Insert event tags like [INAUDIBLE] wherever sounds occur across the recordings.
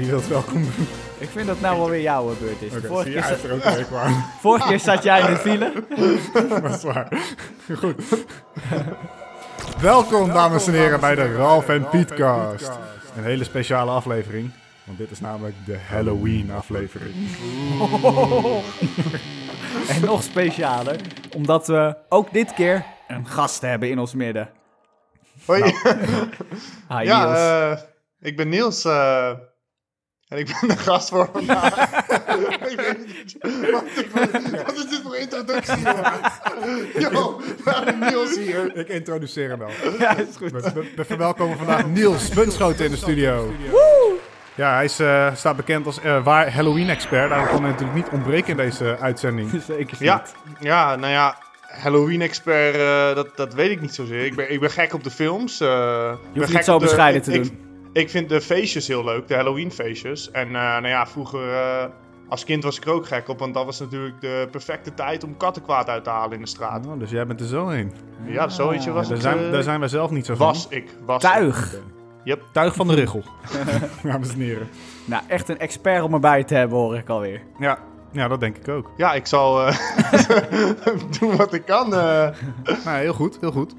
Wie wil het welkom doen? Ik vind dat nou wel weer jouw beurt is. Oké, vorige, zie keer je, hij za- heeft er ook [LAUGHS] vorige keer zat jij in de file. [LAUGHS] Dat is waar. Goed. Welkom, dames en heren, bij de Ralf en Pietcast. Een hele speciale aflevering, want dit is namelijk de Halloween-aflevering. [LAUGHS] En nog specialer, omdat we ook dit keer een gast hebben in ons midden. Hoi. Hi ja, Niels. eh, ik ben Niels. eh, en ik ben de gast voor vandaag. [LAUGHS] ik weet niet. Wat, ik- [LAUGHS] wat is dit voor introductie? Yo, we hebben Niels hier. Ik introduceer hem wel. ja, is goed. We, we- we verwelkomen vandaag Niels Bunschoten in de studio. Ja, hij is, eh, staat bekend als eh, waar Halloween-expert. Daarom kon hij natuurlijk niet ontbreken in deze uitzending. [LAUGHS] Zeker Ja, niet. ja, nou ja. Halloween-expert, eh, dat, dat weet ik niet zozeer. Ik ben, ik ben gek op de films. eh, ik ben niet zo de- bescheiden te ik, doen. Ik, ik vind de feestjes heel leuk, de Halloween-feestjes. En eh, nou ja, vroeger eh, als kind was ik er ook gek op. Want dat was natuurlijk de perfecte tijd om kattenkwaad uit te halen in de straat. Oh, dus jij bent er zo heen. Ja, zoietje was Daar het. zijn, eh, daar zijn wij zelf niet zo van. was ik. Was ik. Tuig. Yep. Tuig van de Richel. [LAUGHS] [LAUGHS] dames en heren. Nou, echt een expert om erbij te hebben, hoor ik alweer. Ja, ja, dat denk ik ook. Ja, ik zal eh, [LAUGHS] doen wat ik kan. eh. Nou, heel goed, heel goed.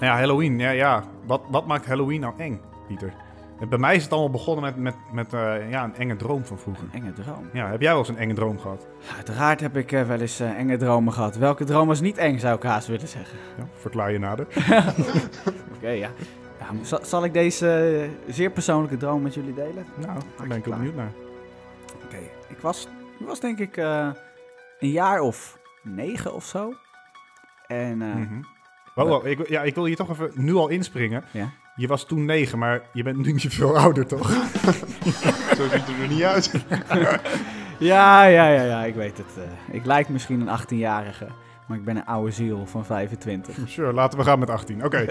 Nou ja, Halloween, ja, ja. Wat, wat maakt Halloween nou eng, Pieter? En Bij mij is het allemaal begonnen met, met, met eh, ja, een enge droom van vroeger. Een enge droom. Ja, heb jij wel eens een enge droom gehad? Uiteraard heb ik eh, wel eens eh, enge dromen gehad. Welke droom was niet eng, zou ik haast willen zeggen. Ja, verklaar je nader. [LAUGHS] Oké, ja. ja zal, zal ik deze zeer persoonlijke droom met jullie delen? Nou, daar ben ik benieuwd naar. Oké, ik was, ik was denk ik een jaar of negen of zo. En. Wow, wow, ik, ja, ik wil hier toch even nu al inspringen. ja. Je was toen negen, maar je bent nu niet veel ouder, toch? [LAUGHS] Zo ziet het er niet uit. [LAUGHS] ja, ja, ja, ja, ik weet het. eh. ik lijk misschien een 18-jarige, maar ik ben een oude ziel van 25. [LAUGHS] Sure, laten we gaan met 18. Oké.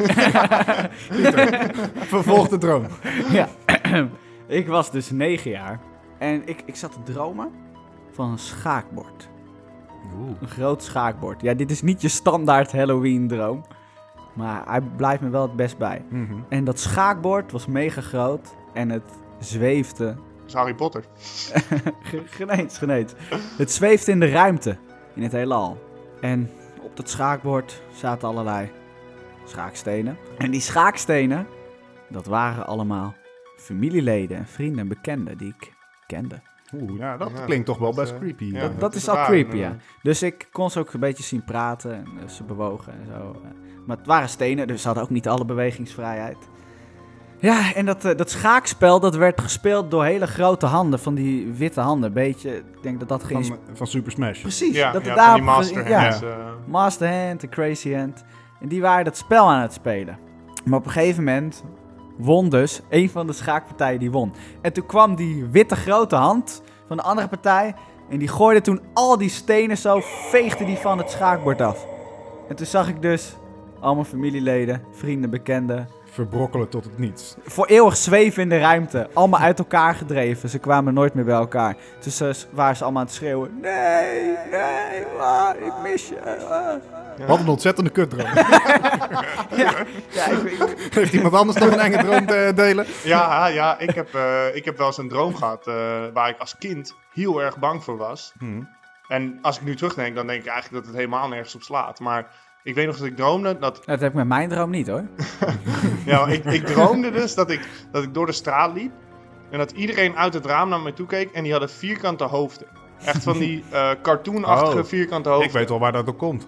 Pieter, Vervolg de droom. ja, [CLEARS THROAT] ik was dus 9 jaar en ik, ik zat te dromen van een schaakbord. Oeh. Een groot schaakbord. Ja, dit is niet je standaard Halloween-droom, maar hij blijft me wel het best bij. Mhm. En dat schaakbord was mega groot en het zweefde. Dat is Harry Potter. [LAUGHS] Ge- Geneens, geneens. Het zweefde in de ruimte, in het heelal. En op dat schaakbord zaten allerlei schaakstenen. En die schaakstenen, dat waren allemaal familieleden en vrienden en bekenden die ik kende. Oeh, ja, dat Ja, klinkt toch wel best eh, creepy. ja. Dat, dat is is al raar, creepy, ja. Dus ik kon ze ook een beetje zien praten en eh, ze bewogen en zo. eh. Maar het waren stenen, dus ze hadden ook niet alle bewegingsvrijheid. Ja, en dat, eh, dat schaakspel dat werd gespeeld door hele grote handen, van die witte handen. Beetje, ik denk dat dat geen... Van, van Super Smash. Precies, Ja, dat ja, daar... die Master eh. Master Hand, de Crazy Hand. En die waren dat spel aan het spelen. Maar op een gegeven moment won dus een van de schaakpartijen die won. En toen kwam die witte grote hand van de andere partij. En die gooide toen al die stenen zo, veegde die van het schaakbord af. En toen zag ik dus al mijn familieleden, vrienden, bekenden. Verbrokkelen tot het niets. Voor eeuwig zweven in de ruimte. Allemaal uit elkaar gedreven. Ze kwamen nooit meer bij elkaar. Dus eh, waren ze allemaal aan het schreeuwen. Nee, nee, ah, ik mis je. ah." Wat een ontzettende kutdroom. [LAUGHS] Ja, ja ik, ik- Heeft iemand anders nog een enge droom te delen? Ja, ja ik, heb, eh, ik heb wel eens een droom gehad eh, waar ik als kind heel erg bang voor was. Hm. En als ik nu terugdenk, dan denk ik eigenlijk dat het helemaal nergens op slaat. Maar ik weet nog dat ik droomde dat... dat heb ik met mijn droom niet hoor. [LAUGHS] Ja, ik, ik droomde dus dat ik, dat ik door de straat liep. En dat iedereen uit het raam naar me toe keek en die hadden vierkante hoofden. Echt van die eh cartoonachtige Oh, vierkante hoofden. Ik weet wel waar dat door komt.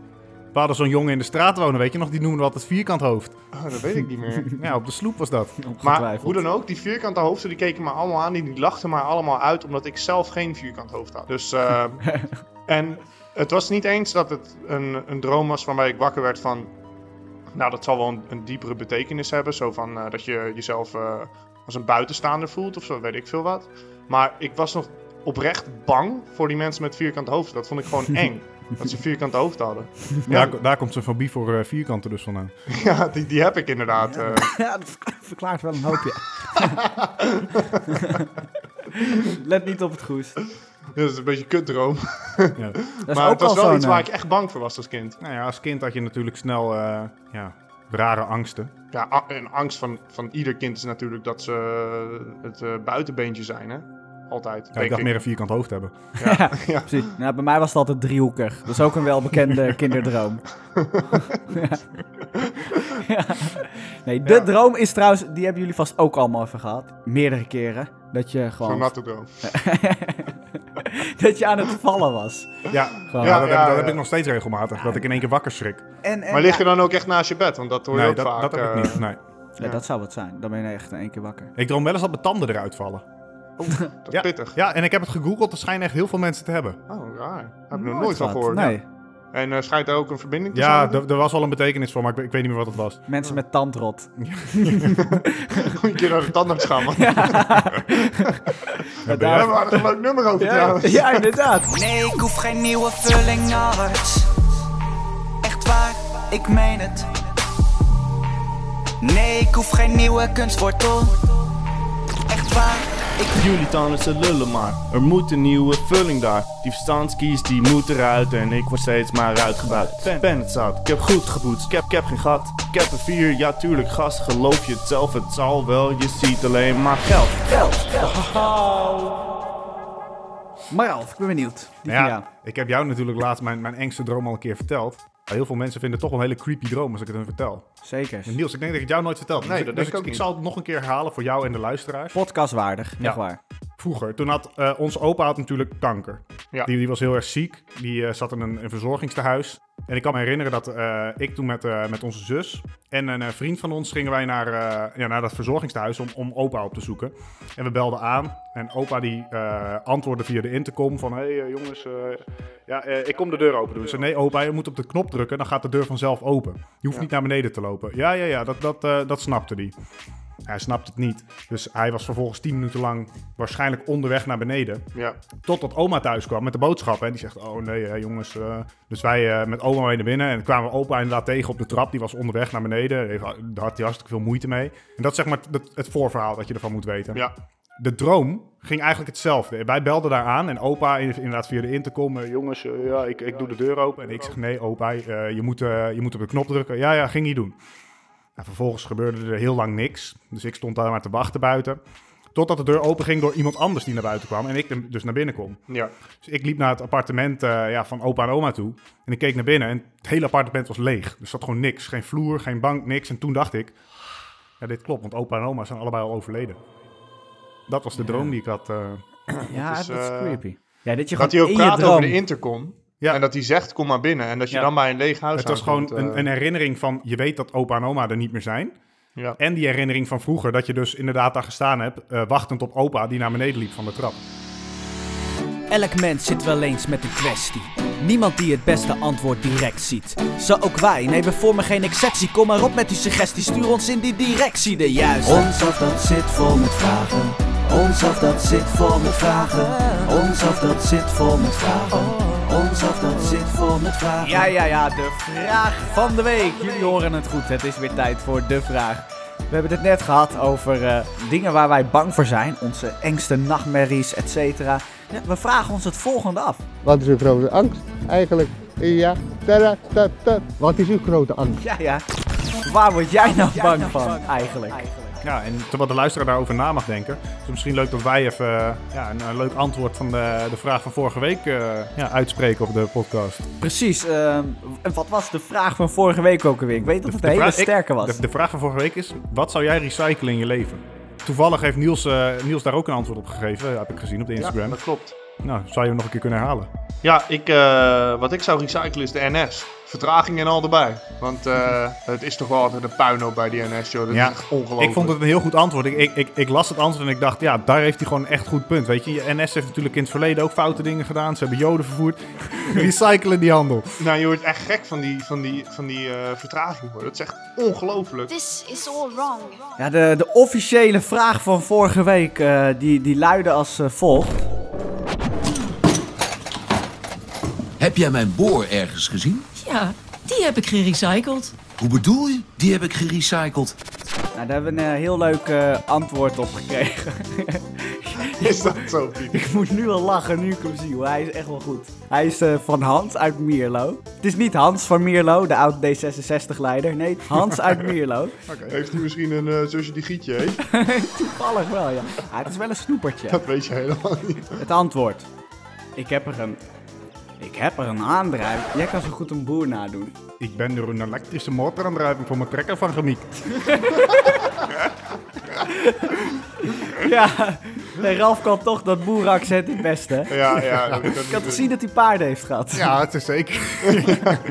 We hadden zo'n jongen in de straat wonen, weet je nog? Die noemden we altijd vierkant hoofd. Oh, dat weet ik niet meer. [LAUGHS] Ja, op de sloep was dat. Maar hoe dan ook, die vierkante hoofden die keken me allemaal aan. Die, die lachten me allemaal uit, omdat ik zelf geen vierkant hoofd had. Dus, eh, [LAUGHS] en het was niet eens dat het een, een droom was waarbij ik wakker werd van... Nou, dat zal wel een, een diepere betekenis hebben. Zo van eh, dat je jezelf eh, als een buitenstaander voelt of zo, weet ik veel wat. Maar ik was nog oprecht bang voor die mensen met vierkant hoofd. Dat vond ik gewoon [LAUGHS] eng. dat ze vierkant hoofd hadden. Daar, daar komt zijn fobie voor eh, vierkanten dus vandaan. [LAUGHS] Ja, die, die heb ik inderdaad. eh. [LAUGHS] Ja, dat verklaart wel een hoopje. Let niet op het goes. [LAUGHS] dat is een beetje een kutdroom. [LAUGHS] Ja. Dat maar het was wel zo'n, iets waar eh, ik echt bang voor was als kind. Nou ja, als kind had je natuurlijk snel eh, ja, rare angsten. Ja, a- en angst van, van ieder kind is natuurlijk dat ze eh, het eh, buitenbeentje zijn, hè? Altijd, Ja, ik dacht meer een vierkant hoofd hebben. Ja, ja. [LAUGHS] Precies. Nou, bij mij was het altijd driehoekig. Dat is ook een welbekende kinderdroom. Nee, de Ja. droom is trouwens, die hebben jullie vast ook allemaal even gehad. Meerdere keren. Dat je Zo'n gewoon, natte droom. [LAUGHS] dat je aan het vallen was. Ja, Gewoon. ja, dat, ja, heb, dat ja. heb ik nog steeds regelmatig. Dat ik in één keer wakker schrik. En, en, Maar lig je dan ook echt naast je bed? Want dat hoor je Nee, ook dat, vaak. dat heb ik eh, niet. Nee. ja, dat zou wat zijn. Dan ben je echt in één keer wakker. Ik droom wel eens dat mijn tanden eruit vallen. Dat is Ja. pittig. Ja, en ik heb het gegoogeld. Er schijnen echt heel veel mensen te hebben. Oh, raar. Daar heb ik nog nooit van gehoord. Nee, En eh, schijnt daar ook een verbinding te Ja, zijn? er er was wel een betekenis voor, maar ik, ik weet niet meer wat het was. mensen met tandrot. [LAUGHS] [LAUGHS] Moet je een keer naar de tandarts gaan, man. Ja, jij- hebben er een leuk nummer over trouwens. ja, inderdaad. Nee, ik hoef geen nieuwe vulling arts. Echt waar, ik meen het. Nee, ik hoef geen nieuwe kunstwortel. Echt waar, Jullie tanden ze lullen maar, er moet een nieuwe vulling daar. Die verstandskies die moet eruit en ik word steeds maar uitgebuit. Ben, ben het zat, ik heb goed gepoetst, ik heb, ik heb geen gat. Ik heb er vier, ja tuurlijk gast, geloof je het zelf, het zal wel. Je ziet alleen maar geld. geld. Maar Ralf, ik ben benieuwd. Die Nou ja, ik heb jou natuurlijk laatst mijn, mijn engste droom al een keer verteld. Heel veel mensen vinden het toch wel een hele creepy droom als ik het hun vertel. Zeker. En Niels, ik denk dat ik het jou nooit verteld heb. Nee, Dus dat ik- denk ik dus ook ik, zal het nog een keer herhalen voor jou en de luisteraars. Podcastwaardig, Ja. echt waar. Vroeger, toen had eh onze opa had natuurlijk kanker. Ja. Die, die was heel erg ziek. Die eh, zat in een, een verzorgingstehuis. En ik kan me herinneren dat eh, ik toen met, met onze zus en een vriend van ons gingen wij naar, ja, naar dat verzorgingstehuis om, om opa op te zoeken. En we belden aan en opa die antwoordde via de intercom van... Hé hey, jongens, ja, eh, ik kom de deur open doen. Zei, nee opa, je moet op de knop drukken, dan gaat de deur vanzelf open. Je hoeft Ja. niet naar beneden te lopen. Ja, ja, ja, dat, dat, eh, dat snapte hij. Hij snapte het niet. Dus hij was vervolgens 10 minuten lang waarschijnlijk onderweg naar beneden. Ja. Totdat oma thuis kwam met de boodschappen. En die zegt, oh nee hè, jongens. eh." Dus wij met oma mee naar binnen. En kwamen we opa inderdaad tegen op de trap. Die was onderweg naar beneden. Daar had hij hartstikke veel moeite mee. En dat is zeg maar het, het voorverhaal dat je ervan moet weten. ja. De droom ging eigenlijk hetzelfde. Wij belden daar aan en opa in- inderdaad via de intercom. eh, jongens, eh, ja, ik, ik doe de deur open. En ik zeg, nee opa, eh, je, moet, je moet op de knop drukken. Ja, ja, ging niet doen. Nou, vervolgens gebeurde er heel lang niks. Dus ik stond daar maar te wachten buiten. Totdat de deur open ging door iemand anders die naar buiten kwam. En ik dus naar binnen kon. Ja. Dus ik liep naar het appartement ja, van opa en oma toe. En ik keek naar binnen en het hele appartement was leeg. Dus er zat gewoon niks. Geen vloer, geen bank, niks. En toen dacht ik, ja, dit klopt, want opa en oma zijn allebei al overleden. Dat was de droom die ik had. eh. Ja, is, dat is eh, creepy. Ja, dat je Dat hij ook in je praat droom... over de intercom. Ja. En dat hij zegt, kom maar binnen. En dat je Ja. dan bij een leeg huis Het was gewoon een, eh, een herinnering van, je weet dat opa en oma er niet meer zijn. Ja. En die herinnering van vroeger, dat je dus inderdaad daar gestaan hebt, eh, wachtend op opa die naar beneden liep van de trap. Elk mens zit wel eens met een kwestie. Niemand die het beste antwoord direct ziet. Zo ook wij, nee we vormen geen exceptie. Kom maar op met uw suggestie, stuur ons in die directie de juiste. Ons af dat zit vol met vragen. Ons af dat zit vol met vragen. Ons af dat zit vol met vragen. Ons af dat zit vol met vragen. Ja, ja, ja, de vraag van de week. Jullie horen het goed, het is weer tijd voor de vraag. We hebben het net gehad over eh, dingen waar wij bang voor zijn. Onze engste nachtmerries, et cetera. Ja, we vragen ons het volgende af. Wat is uw grote angst eigenlijk? Ja, tada. Wat is uw grote angst? Ja, ja. Waar word jij nou bang van eigenlijk? Ja, en terwijl de luisteraar daarover na mag denken, is het misschien leuk dat wij even eh, ja, een, een leuk antwoord van de, de vraag van vorige week eh, ja, uitspreken op de podcast. Precies. ehm, en wat was de vraag van vorige week ook alweer? Ik weet dat het een hele vraag- sterke was. De, de vraag van vorige week is, wat zou jij recyclen in je leven? Toevallig heeft Niels, eh, Niels daar ook een antwoord op gegeven, heb ik gezien op de Ja, Instagram. dat klopt. Nou, zou je hem nog een keer kunnen herhalen? Ja, ik, eh, wat ik zou recyclen is de NS. Vertraging en al erbij. Want eh, het is toch wel altijd een puinhoop bij die NS, joh. Dat Ja, is echt ongelooflijk. Ik vond het een heel goed antwoord. Ik, ik, ik, ik las het antwoord en ik dacht, ja, daar heeft hij gewoon een echt goed punt. Weet je, NS heeft natuurlijk in het verleden ook foute dingen gedaan. Ze hebben joden vervoerd. [LAUGHS] Recyclen die handel. Nou, je wordt echt gek van die, van die, van die eh, vertraging, hoor. Dat is echt ongelooflijk. This is all wrong. Ja, de, de officiële vraag van vorige week, eh, die, die luidde als volgt. Heb jij mijn boor ergens gezien? Ja, die heb ik gerecycled. Hoe bedoel je? Die heb ik gerecycled. Nou, daar hebben we een eh, heel leuk eh, antwoord op gekregen. [LAUGHS] Is dat zo, Pieter? Ik moet nu al lachen nu ik hem zie, hoor. hij is echt wel goed. Hij is eh, van Hans uit Mierlo. Het is niet Hans van Mierlo, de oud D66-leider. Nee, Hans uit [LAUGHS] Mierlo. Heeft hij misschien een eh, zusje die Gietje heet? [LAUGHS] Toevallig wel, ja. Ah, het is wel een snoepertje. Dat weet je helemaal niet. Het antwoord. Ik heb er een... Ik heb er een aandrijving. Jij kan zo goed een boer nadoen. Ik ben er een elektrische motoraandrijving voor mijn trekker van gemikt. [LAUGHS] ja, nee, Ralf kan toch dat boerenaccent het beste. Ja, ja. Ik had gezien dat hij paarden heeft gehad. Ja, het is zeker. [LAUGHS]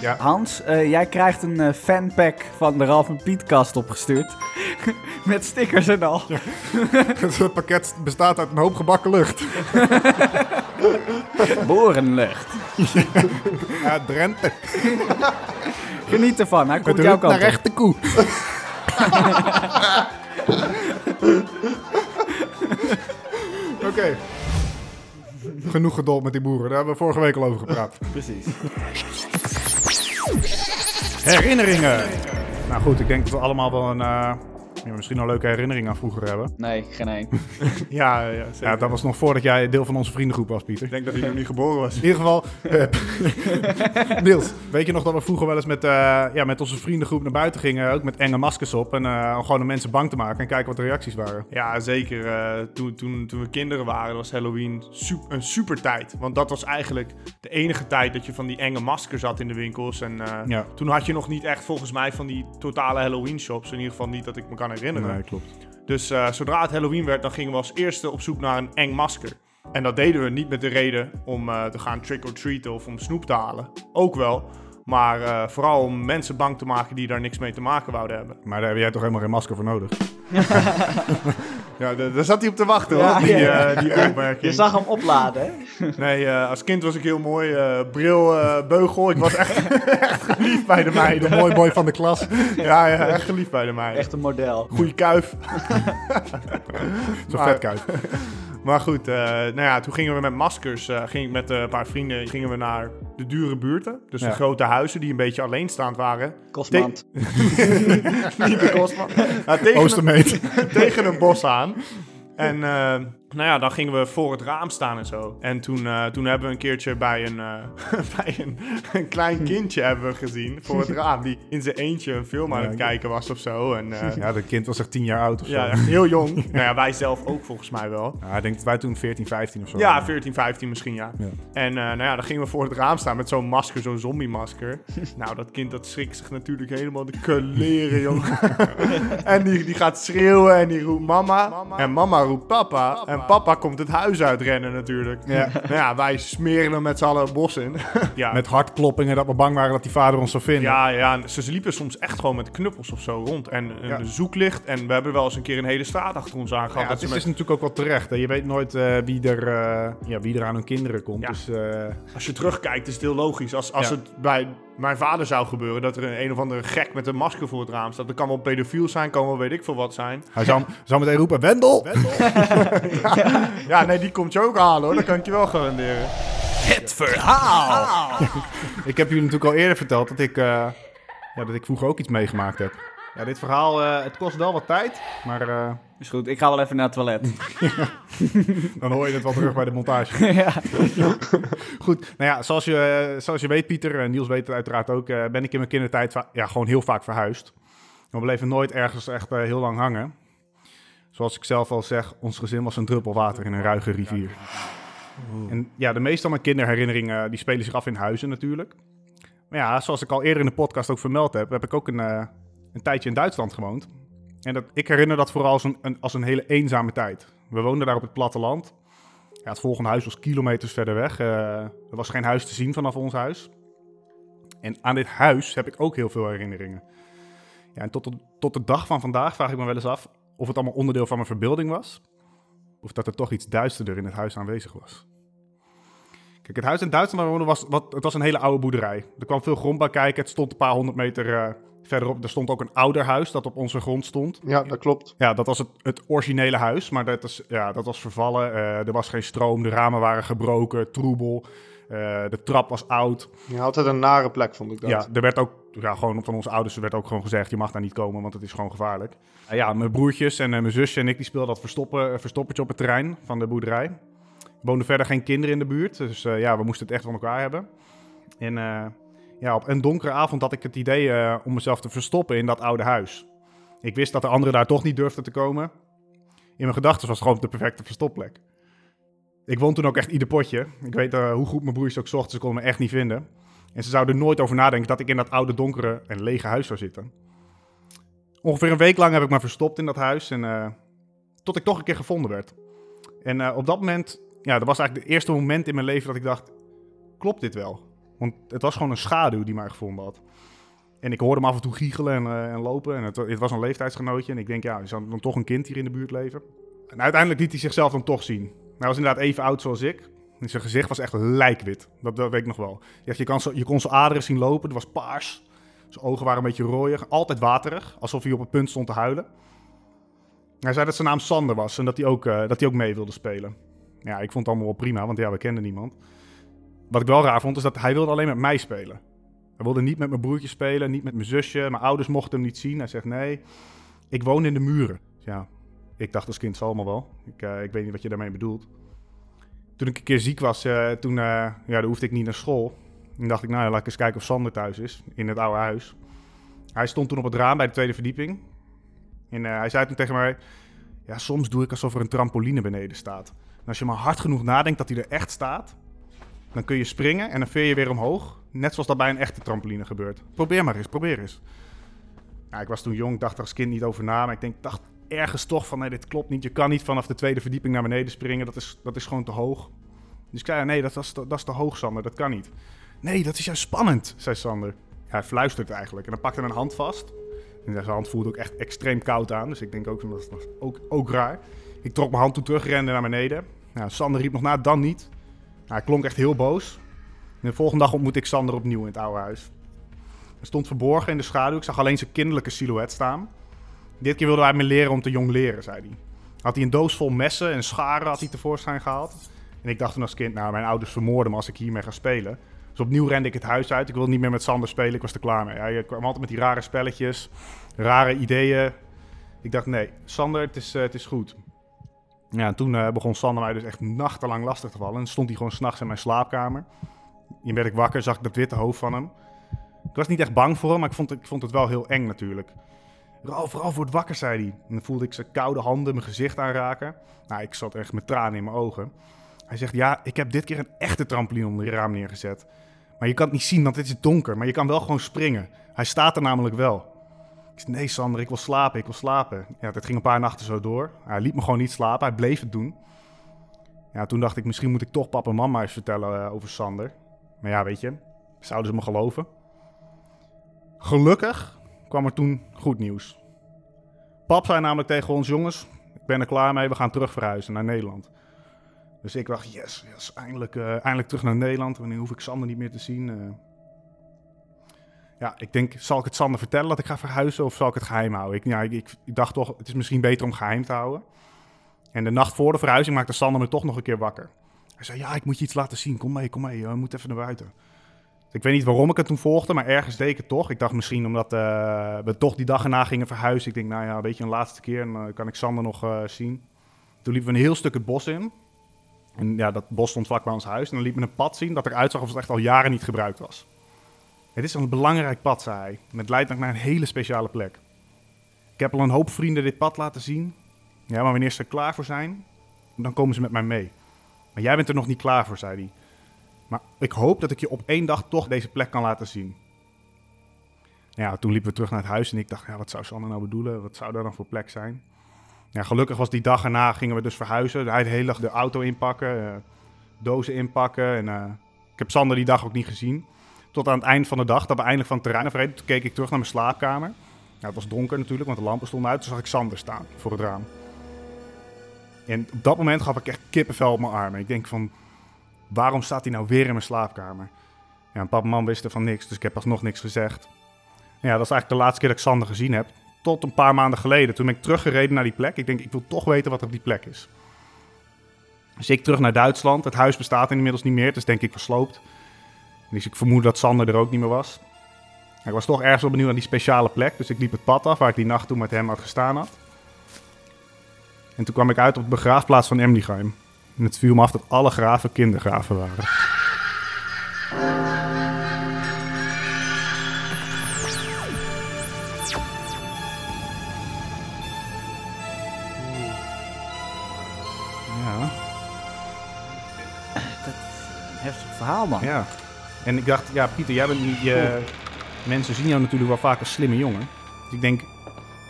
Ja. Hans, eh, jij krijgt een eh, fanpack van de Ralf en Pietkast opgestuurd. [LAUGHS] Met stickers en al. Het pakket bestaat uit een hoop gebakken lucht. [LAUGHS] Boerenlucht. [LAUGHS] Ja, Drenthe. Geniet ervan, hij komt jouw kant naar op. rechte koe. [LAUGHS] Oké. Genoeg geduld met die boeren. Daar hebben we vorige week al over gepraat. Precies. Herinneringen. Nou goed, ik denk dat we allemaal wel een... eh, ja, misschien een leuke herinnering aan vroeger hebben. Nee, geen één. [LAUGHS] Ja, ja. Ja, dat was nog voordat jij deel van onze vriendengroep was, Pieter. Ik denk dat hij nog niet geboren was. In ieder geval, [LAUGHS] eh, [LAUGHS] Niels, weet je nog dat we vroeger wel eens met, eh, ja, met onze vriendengroep naar buiten gingen, ook met enge maskers op, en eh, om gewoon de mensen bang te maken en kijken wat de reacties waren. Ja, zeker. eh, toen, toen, toen we kinderen waren, was Halloween sup- een super tijd. Want dat was eigenlijk de enige tijd dat je van die enge maskers had in de winkels. En eh, Ja. toen had je nog niet echt volgens mij van die totale Halloween shops. In ieder geval niet dat ik me kan herinneren. Nee, klopt. Dus eh, zodra het Halloween werd, dan gingen we als eerste op zoek naar een eng masker. En dat deden we niet met de reden om eh, te gaan trick-or-treaten of om snoep te halen. Ook wel. Maar eh, vooral om mensen bang te maken die daar niks mee te maken wouden hebben. Maar daar heb jij toch helemaal geen masker voor nodig? [LAUGHS] [LAUGHS] Ja, da- daar zat hij op te wachten Ja, hoor, die, ja. eh, die opmerking. Je zag hem opladen, hè? Nee, eh, als kind was ik heel mooi. eh, bril, beugel. Ik was echt, [LAUGHS] echt geliefd bij de meiden. De [LAUGHS] mooi boy van de klas. Ja, ja, echt geliefd bij de meiden. Echt een model. Goeie kuif. [LAUGHS] Zo'n Maar- vetkuif. Maar goed, eh, nou ja, toen gingen we met maskers, eh, ging ik met eh, een paar vrienden, gingen we naar de dure buurten. Dus Ja. de grote huizen die een beetje alleenstaand waren. Kostmand. [LAUGHS] Niet de Kostman. Ja, tegen, Oostermeet. een, [LAUGHS] tegen een bos aan. En eh, nou ja, dan gingen we voor het raam staan en zo. En toen, eh, toen hebben we een keertje bij een, eh, [LAUGHS] bij een, een klein [LAUGHS] kindje hebben we gezien voor het raam. Die in zijn eentje een film aan het kijken was of zo. En eh, [LAUGHS] Ja, dat kind was echt tien jaar oud of zo. ja, echt heel jong. nou ja, wij zelf ook volgens mij wel. Ja, ik denk dat wij toen 14, 15 of zo Ja, waren. 14, 15 misschien, ja. Ja. En nou ja, dan gingen we voor het raam staan met zo'n masker, zo'n zombie-masker. nou, dat kind dat schrikt zich natuurlijk helemaal de kleren, jongen. en die, die gaat schreeuwen en die roept mama. En mama roept papa. En papa komt het huis uitrennen natuurlijk. Ja. [LAUGHS] Nou ja, wij smeren hem met z'n allen het bos in. [LAUGHS] ja, Met hartkloppingen dat we bang waren dat die vader ons zou vinden. ja, ja, ze liepen soms echt gewoon met knuppels of zo rond. En een Ja. zoeklicht. En we hebben wel eens een keer een hele straat achter ons aangehad. Ja, dat het is, met- natuurlijk ook wel terecht. Hè. Je weet nooit eh, wie, er, eh, ja, wie er aan hun kinderen komt. Dus eh, Als je terugkijkt is het heel logisch. Als, als het bij mijn vader zou gebeuren, dat er een, een of andere gek met een masker voor het raam staat. Dat kan wel pedofiel zijn, kan wel weet ik veel wat zijn. hij zou, zou meteen roepen, Wendel! [LAUGHS] Ja, nee, die komt je ook halen hoor, dat kan ik je wel garanderen. Het verhaal. Ik heb jullie natuurlijk al eerder verteld dat ik, eh, ja, dat ik vroeger ook iets meegemaakt heb. Ja, dit verhaal, eh, het kost wel wat tijd, maar eh, Is goed, ik ga wel even naar het toilet. [LAUGHS] dan hoor je het wel terug bij de montage. [LAUGHS] ja. Goed, nou ja, zoals je, eh, zoals je weet, Pieter, en Niels weet het uiteraard ook, eh, ben ik in mijn kindertijd ja, gewoon heel vaak verhuisd. We bleven nooit ergens echt heel lang hangen. Zoals ik zelf al zeg, ons gezin was een druppel water in een ruige rivier. En ja, de meeste van mijn kinderherinneringen die spelen zich af in huizen natuurlijk. Maar ja, zoals ik al eerder in de podcast ook vermeld heb, heb ik ook een, eh, een tijdje in Duitsland gewoond. En dat, ik herinner dat vooral als een, als een hele eenzame tijd. We woonden daar op het platteland. Ja, het volgende huis was kilometers verder weg. Eh, er was geen huis te zien vanaf ons huis. En aan dit huis heb ik ook heel veel herinneringen. Ja, en tot de, tot de dag van vandaag vraag ik me wel eens af of het allemaal onderdeel van mijn verbeelding was. Of dat er toch iets duisterder in het huis aanwezig was. Kijk, het huis in Duitsland waar we woonden was, wat, het was een hele oude boerderij. Er kwam veel grond bij kijken. Het stond een paar honderd meter eh, verderop. Er stond ook een ouder huis dat op onze grond stond. Ja, dat klopt. Ja, dat was het, het originele huis, maar dat, is, ja, dat was vervallen. Eh, er was geen stroom, de ramen waren gebroken, troebel. Eh, de trap was oud. Ja, altijd een nare plek, vond ik dat. Ja, er werd ook ja, gewoon van onze ouders werd ook gewoon gezegd, je mag daar niet komen, want het is gewoon gevaarlijk. Uh, ja, mijn broertjes en uh, mijn zusje en ik, die speelden dat verstoppen, verstoppertje op het terrein van de boerderij. Woonden verder geen kinderen in de buurt, dus ja, we moesten het echt van elkaar hebben. En ja, op een donkere avond had ik het idee om mezelf te verstoppen in dat oude huis. Ik wist dat de anderen daar toch niet durfden te komen. In mijn gedachten was het gewoon de perfecte verstopplek. Ik woon toen ook echt ieder potje. Ik weet hoe goed mijn broers ook zochten, ze konden me echt niet vinden. En ze zouden nooit over nadenken dat ik in dat oude, donkere en lege huis zou zitten. Ongeveer een week lang heb ik me verstopt in dat huis. En, tot ik toch een keer gevonden werd. En op dat moment, ja, dat was eigenlijk het eerste moment in mijn leven dat ik dacht: klopt dit wel? Want het was gewoon een schaduw die mij gevonden had. En ik hoorde hem af en toe giechelen en, uh, en lopen. En het, het, was een leeftijdsgenootje. En ik denk, ja, er zou dan toch een kind hier in de buurt leven. En uiteindelijk liet hij zichzelf dan toch zien. Hij was inderdaad even oud zoals ik. Zijn gezicht was echt lijkwit. Dat, dat weet ik nog wel. Je, zo, je kon zijn aderen zien lopen. Het was paars. Zijn ogen waren een beetje rooier. Altijd waterig. Alsof hij op het punt stond te huilen. Hij zei dat zijn naam Sander was. En dat hij ook, uh, dat hij ook mee wilde spelen. Ja, ik vond het allemaal wel prima. Want ja, we kenden niemand. Wat ik wel raar vond, is dat hij wilde alleen met mij spelen. Hij wilde niet met mijn broertje spelen. Niet met mijn zusje. Mijn ouders mochten hem niet zien. Hij zegt nee. Ik woon in de muren. Ja, ik dacht als kind zal allemaal wel. Ik, uh, ik weet niet wat je daarmee bedoelt toen ik een keer ziek was, uh, toen uh, ja, dan hoefde ik niet naar school. Toen dacht ik, nou, laat ik eens kijken of Sander thuis is, in het oude huis. Hij stond toen op het raam bij de tweede verdieping. En hij zei toen tegen mij, ja, soms doe ik alsof er een trampoline beneden staat. Als je maar hard genoeg nadenkt dat hij er echt staat, dan kun je springen en dan veer je weer omhoog. Net zoals dat bij een echte trampoline gebeurt. Probeer maar eens, probeer eens. Ja, ik was toen jong, dacht er als kind niet over na, maar ik denk, dacht ergens toch van, nee, dit klopt niet. Je kan niet vanaf de tweede verdieping naar beneden springen. Dat is, dat is gewoon te hoog. Dus ik zei, nee, dat, is, dat is te hoog, Sander. Dat kan niet. Nee, dat is juist spannend, zei Sander. Hij fluistert eigenlijk. En dan pakte hij een hand vast. En zijn hand voelde ook echt extreem koud aan. Dus ik denk ook, dat was ook, ook raar. Ik trok mijn hand toe terug, rende naar beneden. Nou, Sander riep nog na, dan niet. Nou, hij klonk echt heel boos. De volgende dag ontmoette ik Sander opnieuw in het oude huis. Hij stond verborgen in de schaduw. Ik zag alleen zijn kinderlijke silhouet staan. Dit keer wilde hij me leren om te jong leren, zei hij. Had hij een doos vol messen en scharen had hij tevoorschijn gehaald. En ik dacht toen als kind, nou, mijn ouders vermoorden me als ik hiermee ga spelen. Dus opnieuw rende ik het huis uit. Ik wilde niet meer met Sander spelen, ik was er klaar mee. Hij kwam altijd met die rare spelletjes, rare ideeën. Ik dacht, nee, Sander, het is, uh, het is goed. Ja, en toen uh, begon Sander mij dus echt nachtenlang lastig te vallen. En stond hij gewoon s'nachts in mijn slaapkamer. En werd ik wakker, zag ik dat witte hoofd van hem. Ik was niet echt bang voor hem, maar ik vond, ik vond het wel heel eng natuurlijk. Ralf, Ralf, word wakker, zei hij. En dan voelde ik zijn koude handen mijn gezicht aanraken. Nou, ik zat echt met tranen in mijn ogen. Hij zegt, ja, ik heb dit keer een echte trampoline onder je raam neergezet. Maar je kan het niet zien, want het is donker. Maar je kan wel gewoon springen. Hij staat er namelijk wel. Nee Sander, ik wil slapen, ik wil slapen. Ja, dat ging een paar nachten zo door. Hij liet me gewoon niet slapen, hij bleef het doen. Ja, toen dacht ik, misschien moet ik toch papa en mama eens vertellen uh, over Sander. Maar ja, weet je, zouden ze me geloven? Gelukkig kwam er toen goed nieuws. Pap zei namelijk tegen ons jongens, ik ben er klaar mee, we gaan terug verhuizen naar Nederland. Dus ik dacht, yes, yes eindelijk, uh, eindelijk terug naar Nederland. Wanneer hoef ik Sander niet meer te zien? Uh... Ja, ik denk, zal ik het Sander vertellen dat ik ga verhuizen of zal ik het geheim houden? Ik, ik, ik, dacht toch, het is misschien beter om geheim te houden. En de nacht voor de verhuizing maakte Sander me toch nog een keer wakker. Hij zei, ja, ik moet je iets laten zien. Kom mee, kom mee, we moeten even naar buiten. Ik weet niet waarom ik het toen volgde, maar ergens deed ik het toch. Ik dacht misschien omdat uh, we toch die dag erna gingen verhuizen. Ik denk, nou ja, weet je, een laatste keer en dan kan ik Sander nog uh, zien. Toen liepen we een heel stuk het bos in. En ja, dat bos stond vlak bij ons huis. En dan liep me een pad zien dat eruit zag alsof het echt al jaren niet gebruikt was. Het is een belangrijk pad, zei hij. En het leidt naar een hele speciale plek. Ik heb al een hoop vrienden dit pad laten zien. Ja, maar wanneer ze er klaar voor zijn, dan komen ze met mij mee. Maar jij bent er nog niet klaar voor, zei hij. Maar ik hoop dat ik je op één dag toch deze plek kan laten zien. Ja, toen liepen we terug naar het huis en ik dacht, ja, wat zou Sander nou bedoelen? Wat zou daar dan voor plek zijn? Ja, gelukkig was die dag erna gingen we dus verhuizen. Hij de hele dag de auto inpakken, uh, dozen inpakken. En, uh, ik heb Sander die dag ook niet gezien. Tot aan het eind van de dag, dat we eindelijk van het terrein afreden. Toen keek ik terug naar mijn slaapkamer. Ja, het was donker natuurlijk, want de lampen stonden uit. Toen zag ik Sander staan voor het raam. En op dat moment gaf ik echt kippenvel op mijn armen. Ik denk van, waarom staat hij nou weer in mijn slaapkamer? Ja, en papa en mam wisten van niks, dus ik heb alsnog niks gezegd. Ja, dat is eigenlijk de laatste keer dat ik Sander gezien heb. Tot een paar maanden geleden. Toen ben ik teruggereden naar die plek. Ik denk, ik wil toch weten wat er op die plek is. Dus ik terug naar Duitsland. Het huis bestaat inmiddels niet meer. Het is denk ik versloopt. Dus ik vermoed dat Sander er ook niet meer was. Ik was toch ergens wel benieuwd naar die speciale plek. Dus ik liep het pad af waar ik die nacht toen met hem had gestaan had. En toen kwam ik uit op de begraafplaats van Emlichheim. En het viel me af dat alle graven kindergraven waren. Ja, Heftig verhaal, man. ja. En ik dacht, ja Pieter, jij bent niet... Je, mensen zien jou natuurlijk wel vaak als slimme jongen. Dus ik denk,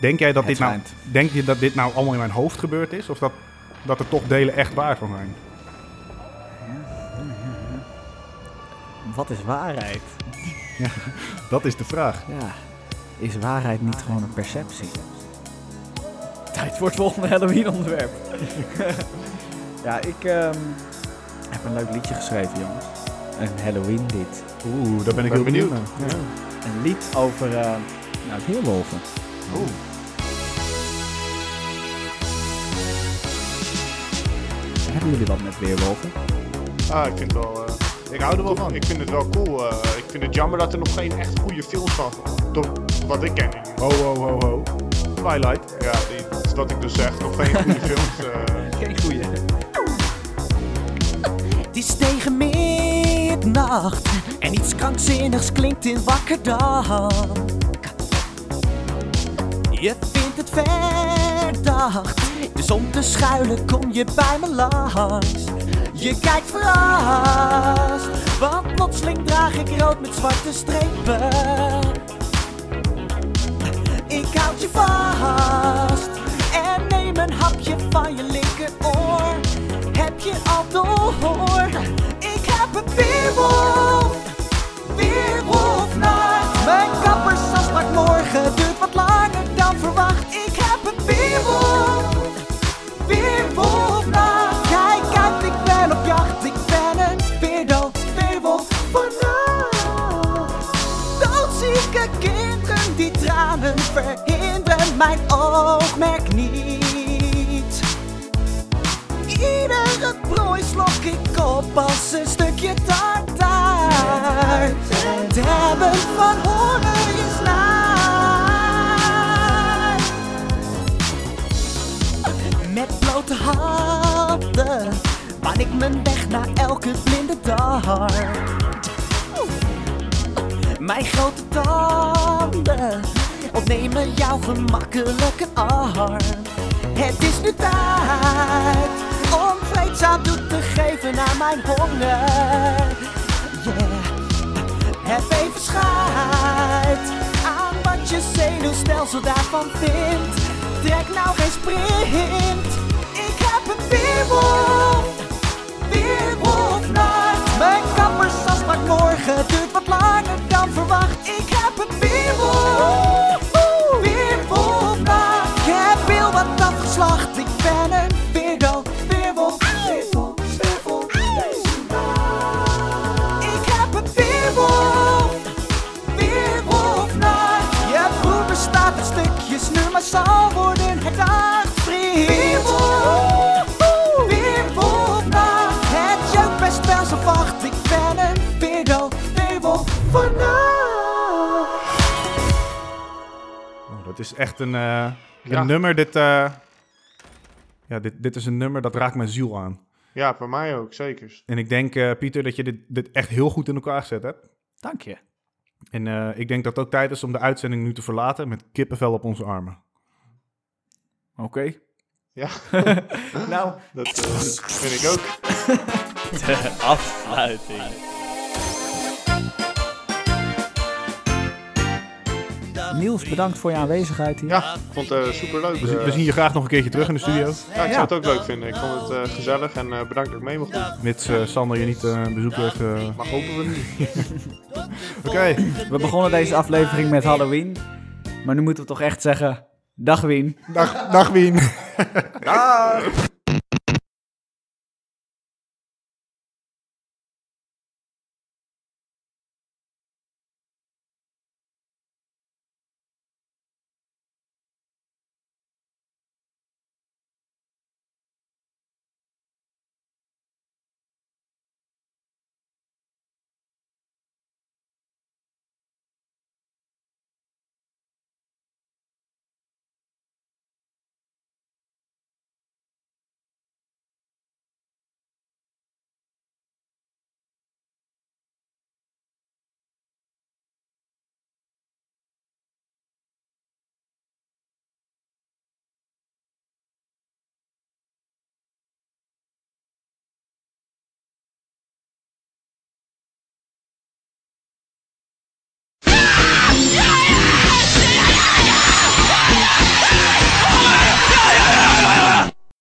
denk jij dat Het dit nou... schijnt. Denk je dat dit nou allemaal in mijn hoofd gebeurd is? Of dat, dat er toch delen echt waar van zijn? [LAUGHS] Wat is waarheid? Dat is de vraag. Ja. Is waarheid niet gewoon een perceptie? Tijd voor het volgende Halloween-onderwerp. [LAUGHS] ja, ik ehm, heb een leuk liedje geschreven, jongens. Een Halloween-lied. Oeh, daar ben ik Ben heel benieuwd. Ja. Een lied over uh, nou, weerwolven. Oeh. Hebben jullie wat met weerwolven? Ah, ik vind het wel... eh, Ik hou er wel van. ik vind het wel cool. eh, ik vind het jammer dat er nog geen echt goede films van... Door wat ik ken. Ho, ho, ho, ho. Twilight. Ja, die, dat is wat ik dus zeg. Nog geen goede films. eh. [LAUGHS] Geen goeie. Het is tegen middernacht en iets krankzinnigs klinkt in wakker dag. Je vindt het verdacht, dus om te schuilen kom je bij me langs. Je kijkt verrast, want plotseling draag ik rood met zwarte strepen. Ik houd je vast en neem een hapje van je linkeroor. Heb je al door? Weerwolf, weerwolfnacht. Mijn kappersafspraak morgen duurt wat langer dan verwacht. Ik heb een weerwolf, weerwolfnacht. Kijk uit, ik ben op jacht. Ik ben een weerdo, weerwolf vannacht. Doodzieke kinderen die tranen verhinderen mijn oogmerk niet. Prooi slok ik op als een stukje tartaar. Het hebben van honger is naar. Met blote handen baan ik mijn weg naar elke blinde dag. Mijn grote tanden ontnemen jou gemakkelijk een arm. Het is nu tijd toe te geven aan mijn honger. Yeah. Heb even scheid aan wat je zenuwstelsel daarvan vindt. Trek nou geen sprint. Ik heb een weerwolf, weerwolfnacht. Mijn kappersafspraak morgen duurt wat langer dan verwacht. Is echt een, eh, een Ja. nummer. Dit, eh, ja, dit, dit is een nummer dat raakt mijn ziel aan. Ja, voor mij ook, zeker. En ik denk, eh, Pieter, dat je dit, dit echt heel goed in elkaar gezet hebt. Dank je. En eh, ik denk dat het ook tijd is om de uitzending nu te verlaten met kippenvel op onze armen. Oké. Ja, [LAUGHS] Nou, dat eh, vind ik ook. [LAUGHS] De afsluiting. Niels, bedankt voor je aanwezigheid hier. Ja, ik vond het super leuk. We, zien- we zien je graag nog een keertje terug in de studio. ja, ik zou het ook leuk vinden. Ik vond het eh, gezellig en eh, bedankt dat ik mee mocht doen. Mits eh, Sander je niet eh bezoek heeft. eh. Maar hopen we niet. [LAUGHS] Oké, We begonnen deze aflevering met Halloween. Maar nu moeten we toch echt zeggen... Dag Wien. dag, dag Wien. Dag!